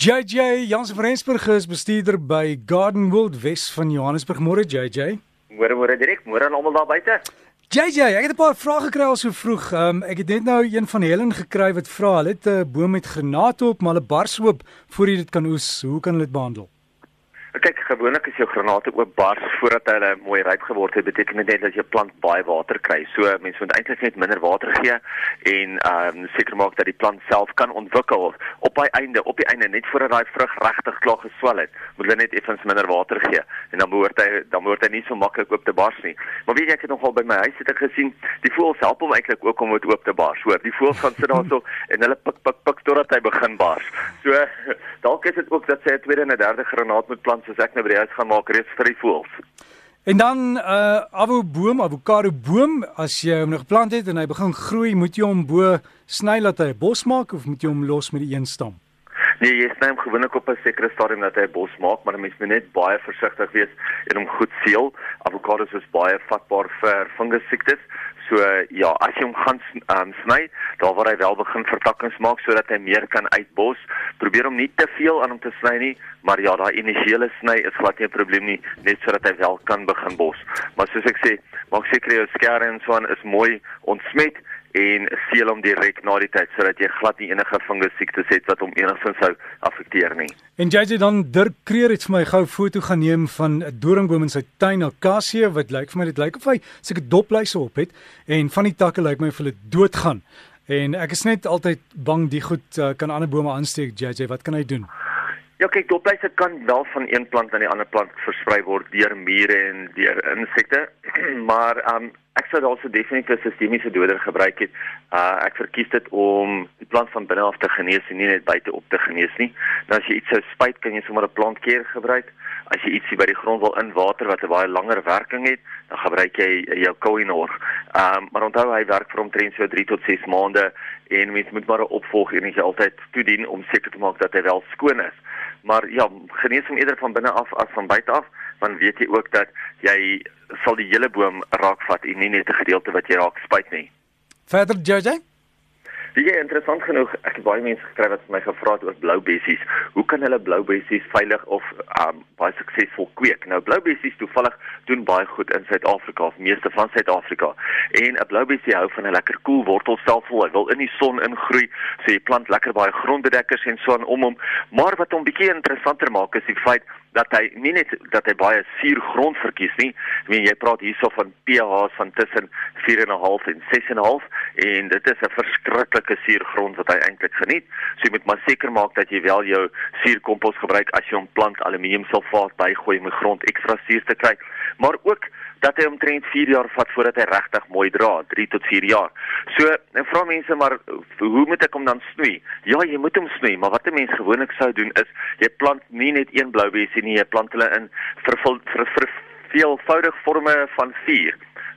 JJ Jansen van Rensburg is bestuurder by Garden World Wes van Johannesburg. Môre JJ. Môre môre direk, môre aan almal daar buite. JJ, ek het 'n paar vrae gekry al so vroeg. Um, ek het net nou een van Helen gekry wat vra, hulle het 'n boom met granate op, maar hulle bars oop voor jy dit kan oes. Hoe kan hulle dit behandel? Kyk, gewoonlik as jou granate oop bars voordat hulle mooi ryp geword het, beteken dit net dat jou plant baie water kry. So mense moet eintlik net minder water gee en ehm um, seker maak dat die plant self kan ontwikkel op by einde, op die einde net voordat daai vrug regtig klaar geswel het. Moet hulle net effens minder water gee en dan behoort hy dan behoort hy nie so maklik oop te bars nie. Maar weet jy ek het nogal by my huis het ek gesien, die voëls help hom eintlik ook om dit oop te bars. Hoor, die voëls gaan sit daarso en hulle pik pik pik totdat hy begin bars. So dalk is dit ook dat sy 'n tweede en 'n derde granaat moet plant soos ek nou by die huis gaan maak reeds vir die voëls. En dan uh avo boom, avokado boom, as jy hom nog geplant het en hy begin groei, moet jy hom bo sny laat hy 'n bos maak of moet jy hom los met die een stam? Nee, jy sny hom gewoonlik op 'n sekere stadium dat hy 'n bos maak, maar mens moet net baie versigtig wees en hom goed seël. Avokados is baie vatbaar vir fungus siektes. So ja, as jy hom gaan um, sny, daar waar hy wel begin vertakkings maak sodat hy meer kan uitbos, probeer hom nie te veel aan hom te sny nie, maar ja, daai initiële sny is glad nie 'n probleem nie, net sodat hy wel kan begin bos. Maar soos ek sê, maak seker jou skerre en so aan is mooi ontsmet en seël hom direk na die tyd sodat jy glad nie enige fungus siektes het wat hom enigstens sou affekteer nie. En JJ dan Dirk Kreer het vir my gou 'n foto gaan neem van 'n doringboom in sy tuin, akasie wat lyk vir my dit lyk of hy seker dopluise op het en van die takke lyk my of hulle doodgaan. En ek is net altyd bang die goed uh, kan ander bome aansteek JJ, wat kan hy doen? Ja, kyk, dopluise kan wel van een plant na die ander plant versprei word deur mure en deur insekte, maar um ek sou daarso definitief 'n sistemiese doder gebruik het. Uh ek verkies dit om die plant van binne af te genees en nie net buite op te genees nie. Nou as jy iets sou spuit, kan jy sommer 'n plantkeer gebruik. As jy ietsie by die grond wil inwater wat 'n baie langer werking het, dan gebruik jy jou Koinor. Um maar onthou hy werk vir omtrent so 3 tot 6 maande en mens moet maar 'n opvolg en jy altyd toedien om seker te maak dat hy wel skoon is. Maar ja, genees hom eerder van binne af as van buite af, want weet jy ook dat jy sal die hele boom raakvat en nie net 'n gedeelte wat jy raak spuit nie. Verder JJ? Dit is interessant genoeg. Ek het baie mense gekry wat vir my gevra het oor blou bessies. Hoe kan hulle blou bessies veilig of um baie suksesvol kweek? Nou blou bessies toevallig doen baie goed in Suid-Afrika, of meeste van Suid-Afrika. En 'n blou bessie hou van 'n lekker koel wortelstelsel. Hy wil in die son ingroei, so jy plant lekker baie grondbedekkers en so aan om hom. Maar wat hom bietjie interessanter maak is die feit dat hy nie net dat hy baie suur grond verkies nie. Ek meen jy praat hierso van pH's van tussen 4.5 en 6.5 en dit is 'n verskriklike suur grond wat hy eintlik geniet. So jy moet maar seker maak dat jy wel jou suurkompos gebruik as jy hom plant aluminiumsulfaat bygooi om die grond ekstra suur te kry. Maar ook dat hy omtrent 4 jaar vat voordat hy regtig mooi dra, 3 tot 4 jaar. So, nou vra mense maar hoe moet ek hom dan snoei? Ja, jy moet hom snoei, maar wat 'n mens gewoonlik sou doen is jy plant nie net een blou besie nie, jy plant hulle in vervul vir vir veelvoudig forme van 4,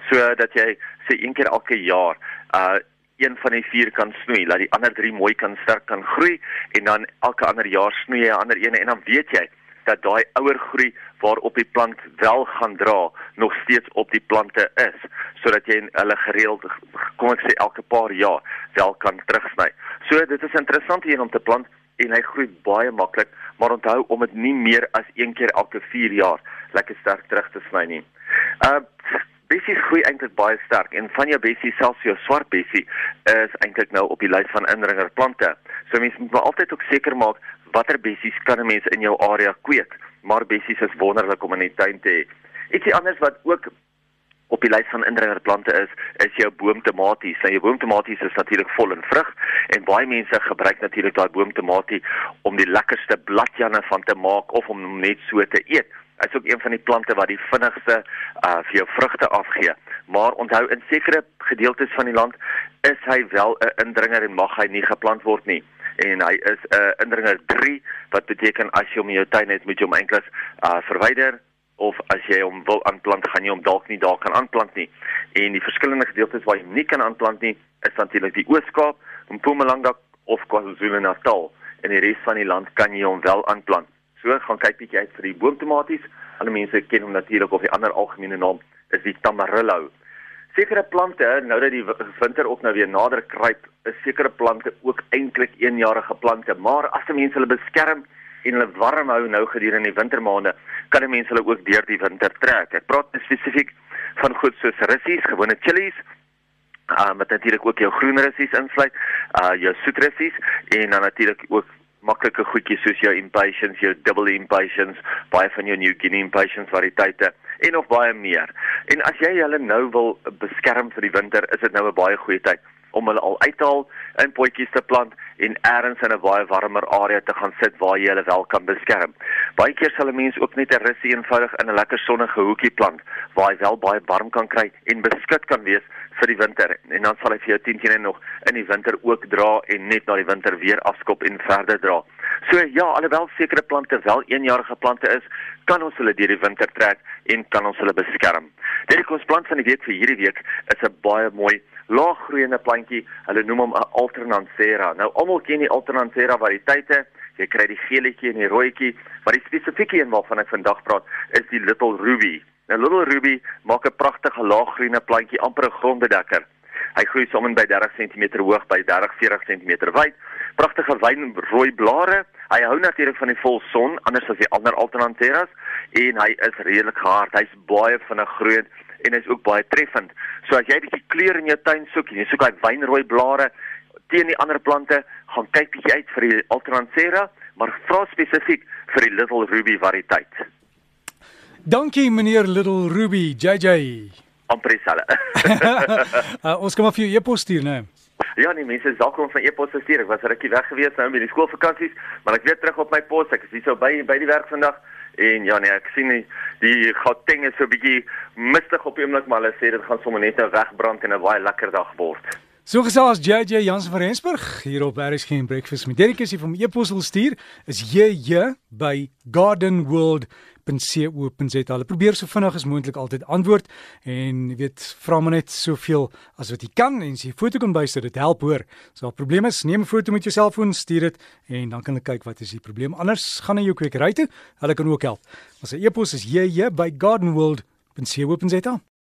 sodat jy sê een keer elke jaar uh een van die vier kan snoei, laat die ander drie mooi kan sterk kan groei en dan elke ander jaar snoei jy 'n ander een en dan weet jy dat daai ouer groei waarop die plant wel gaan dra nog steeds op die plante is sodat jy hulle gereeld kom ek sê elke paar jaar wel kan terugsny. So dit is interessant hier om te plant en hy groei baie maklik, maar onthou om dit nie meer as een keer elke 4 jaar lekker sterk terug te sny nie. Uh Bessie groei eintlik baie sterk en van jou bessie selfs jou swart bessie is eintlik nou op die lys van indringerplante. So mense moet maar altyd ook seker maak watter bessies kan 'n mens in jou area kweek, maar bessies is wonderlik om in die tuin te hê. Ietsie anders wat ook op die lys van indringerplante is, is jou boomtomaties. Nou jou boomtomaties is natuurlik vol in vrug en baie mense gebruik natuurlik daai boomtomatie om die lekkerste bladjanne van te maak of om hom net so te eet. Is ook een van die plante wat die vinnigste uh vir jou vrugte afgee. Maar onthou in sekere gedeeltes van die land is hy wel 'n indringer en mag hy nie geplant word nie. En hy is 'n uh, indringer 3 wat beteken as jy hom in jou tuin het moet jy hom eintlik uh, verwyder of as jy hom wil aanplant gaan jy hom dalk nie daar kan aanplant nie. En die verskillende gedeeltes waar jy hom nie kan aanplant nie is natuurlik die Oos-Kaap, Mpumalanga of KwaZulu-Natal. En die res van die land kan jy hom wel aanplant so gaan kyk bietjie uit vir die boomtomaties. Ander mense ken hom natuurlik of die ander algemene naam is die tamarillo. Sekere plante nou dat die winter ook nou weer nader kruip is sekere plante ook eintlik eenjarige plante, maar as 'n mens hulle beskerm en hulle warm hou nou gedurende die wintermaande, kan 'n mens hulle ook deur die winter trek. Ek praat spesifiek van goed soos russies, gewone chilies, uh met natuurlik ook jou groen russies insluit, uh jou soet russies en dan natuurlik ook maklike goedjies soos jou impatiens, jou double impatiens, baie van jou New Guinea impatiens variëteite en of baie meer. En as jy hulle nou wil beskerm vir die winter, is dit nou 'n baie goeie tyd om hulle al uit te haal in potjies te plant en elders in 'n baie warmer area te gaan sit waar jy hulle wel kan beskerm. Baie keer sal 'n mens ook net 'n russie eenvoudig in 'n lekker sonnige hoekie plant waar hy wel baie warm kan kry en beskik kan wees vir die winter en dan sal hy vir jou 10 teen nog in die winter ook dra en net na die winter weer afskop en verder dra. So ja, alhoewel sekere plante wel eenjarige plante is, kan ons hulle deur die winter trek en kan ons hulle beskerm. Dit ons plant van die week vir hierdie week is 'n baie mooi laaggroeiende plantjie. Hulle noem hom 'n Alternansera. Nou almal ken die Alternansera variëteite. Jy kry die geeltjie en die rooitjie, maar die spesifieke een waarvan ek vandag praat, is die Little Ruby. Nou Little Ruby maak 'n pragtige laaggroeiende plantjie, amper 'n grondbedekker. Hy groei sommer by 30 cm hoog by 30-40 cm wyd. Pragtige wynrooi blare. Hy hou natuurlik van die volson, anders as die ander Alternanteras en hy is redelik hard. Hy's baie vinnig groeiend en is ook baie treffend. So as jy 'n bietjie kleur in jou tuin soek en jy soek daai wynrooi blare teen die ander plante, gaan kyk bietjie uit vir die Alternancera, maar vra spesifiek vir die Little Ruby variëteit. Dankie meneer Little Ruby, JJ. Ampresale. uh, ons kom af jou e-pos stuur, né? Ja, nee, mense is dalk om van e-pos te stuur. Ek was rukkie weg gewees nou met die skoolvakansies, maar ek weer terug op my pos. Ek is hier so by by die werk vandag. En ja nee, ek sien die, die Gauteng is so 'n bietjie mistig op die oomblik, maar hulle sê dit gaan sommer net nou wegbrand en 'n baie lekker dag word. So gesels JJ Jansen van Rensburg hier op RSG en Breakfast met Derek is hier van e-pos wil stuur is JJ by Garden World www.co.za. Hulle probeer so vinnig as moontlik altyd antwoord en jy weet, vra maar net soveel as wat jy kan en as jy foto kan bysit, dit help hoor. So 'n probleem is, neem 'n foto met jou selfoon, stuur dit en dan kan hulle kyk wat is die probleem. Anders gaan hy jou kwekery toe. Hulle kan ook help. Ons e-pos is jy by gardenworld.co.za.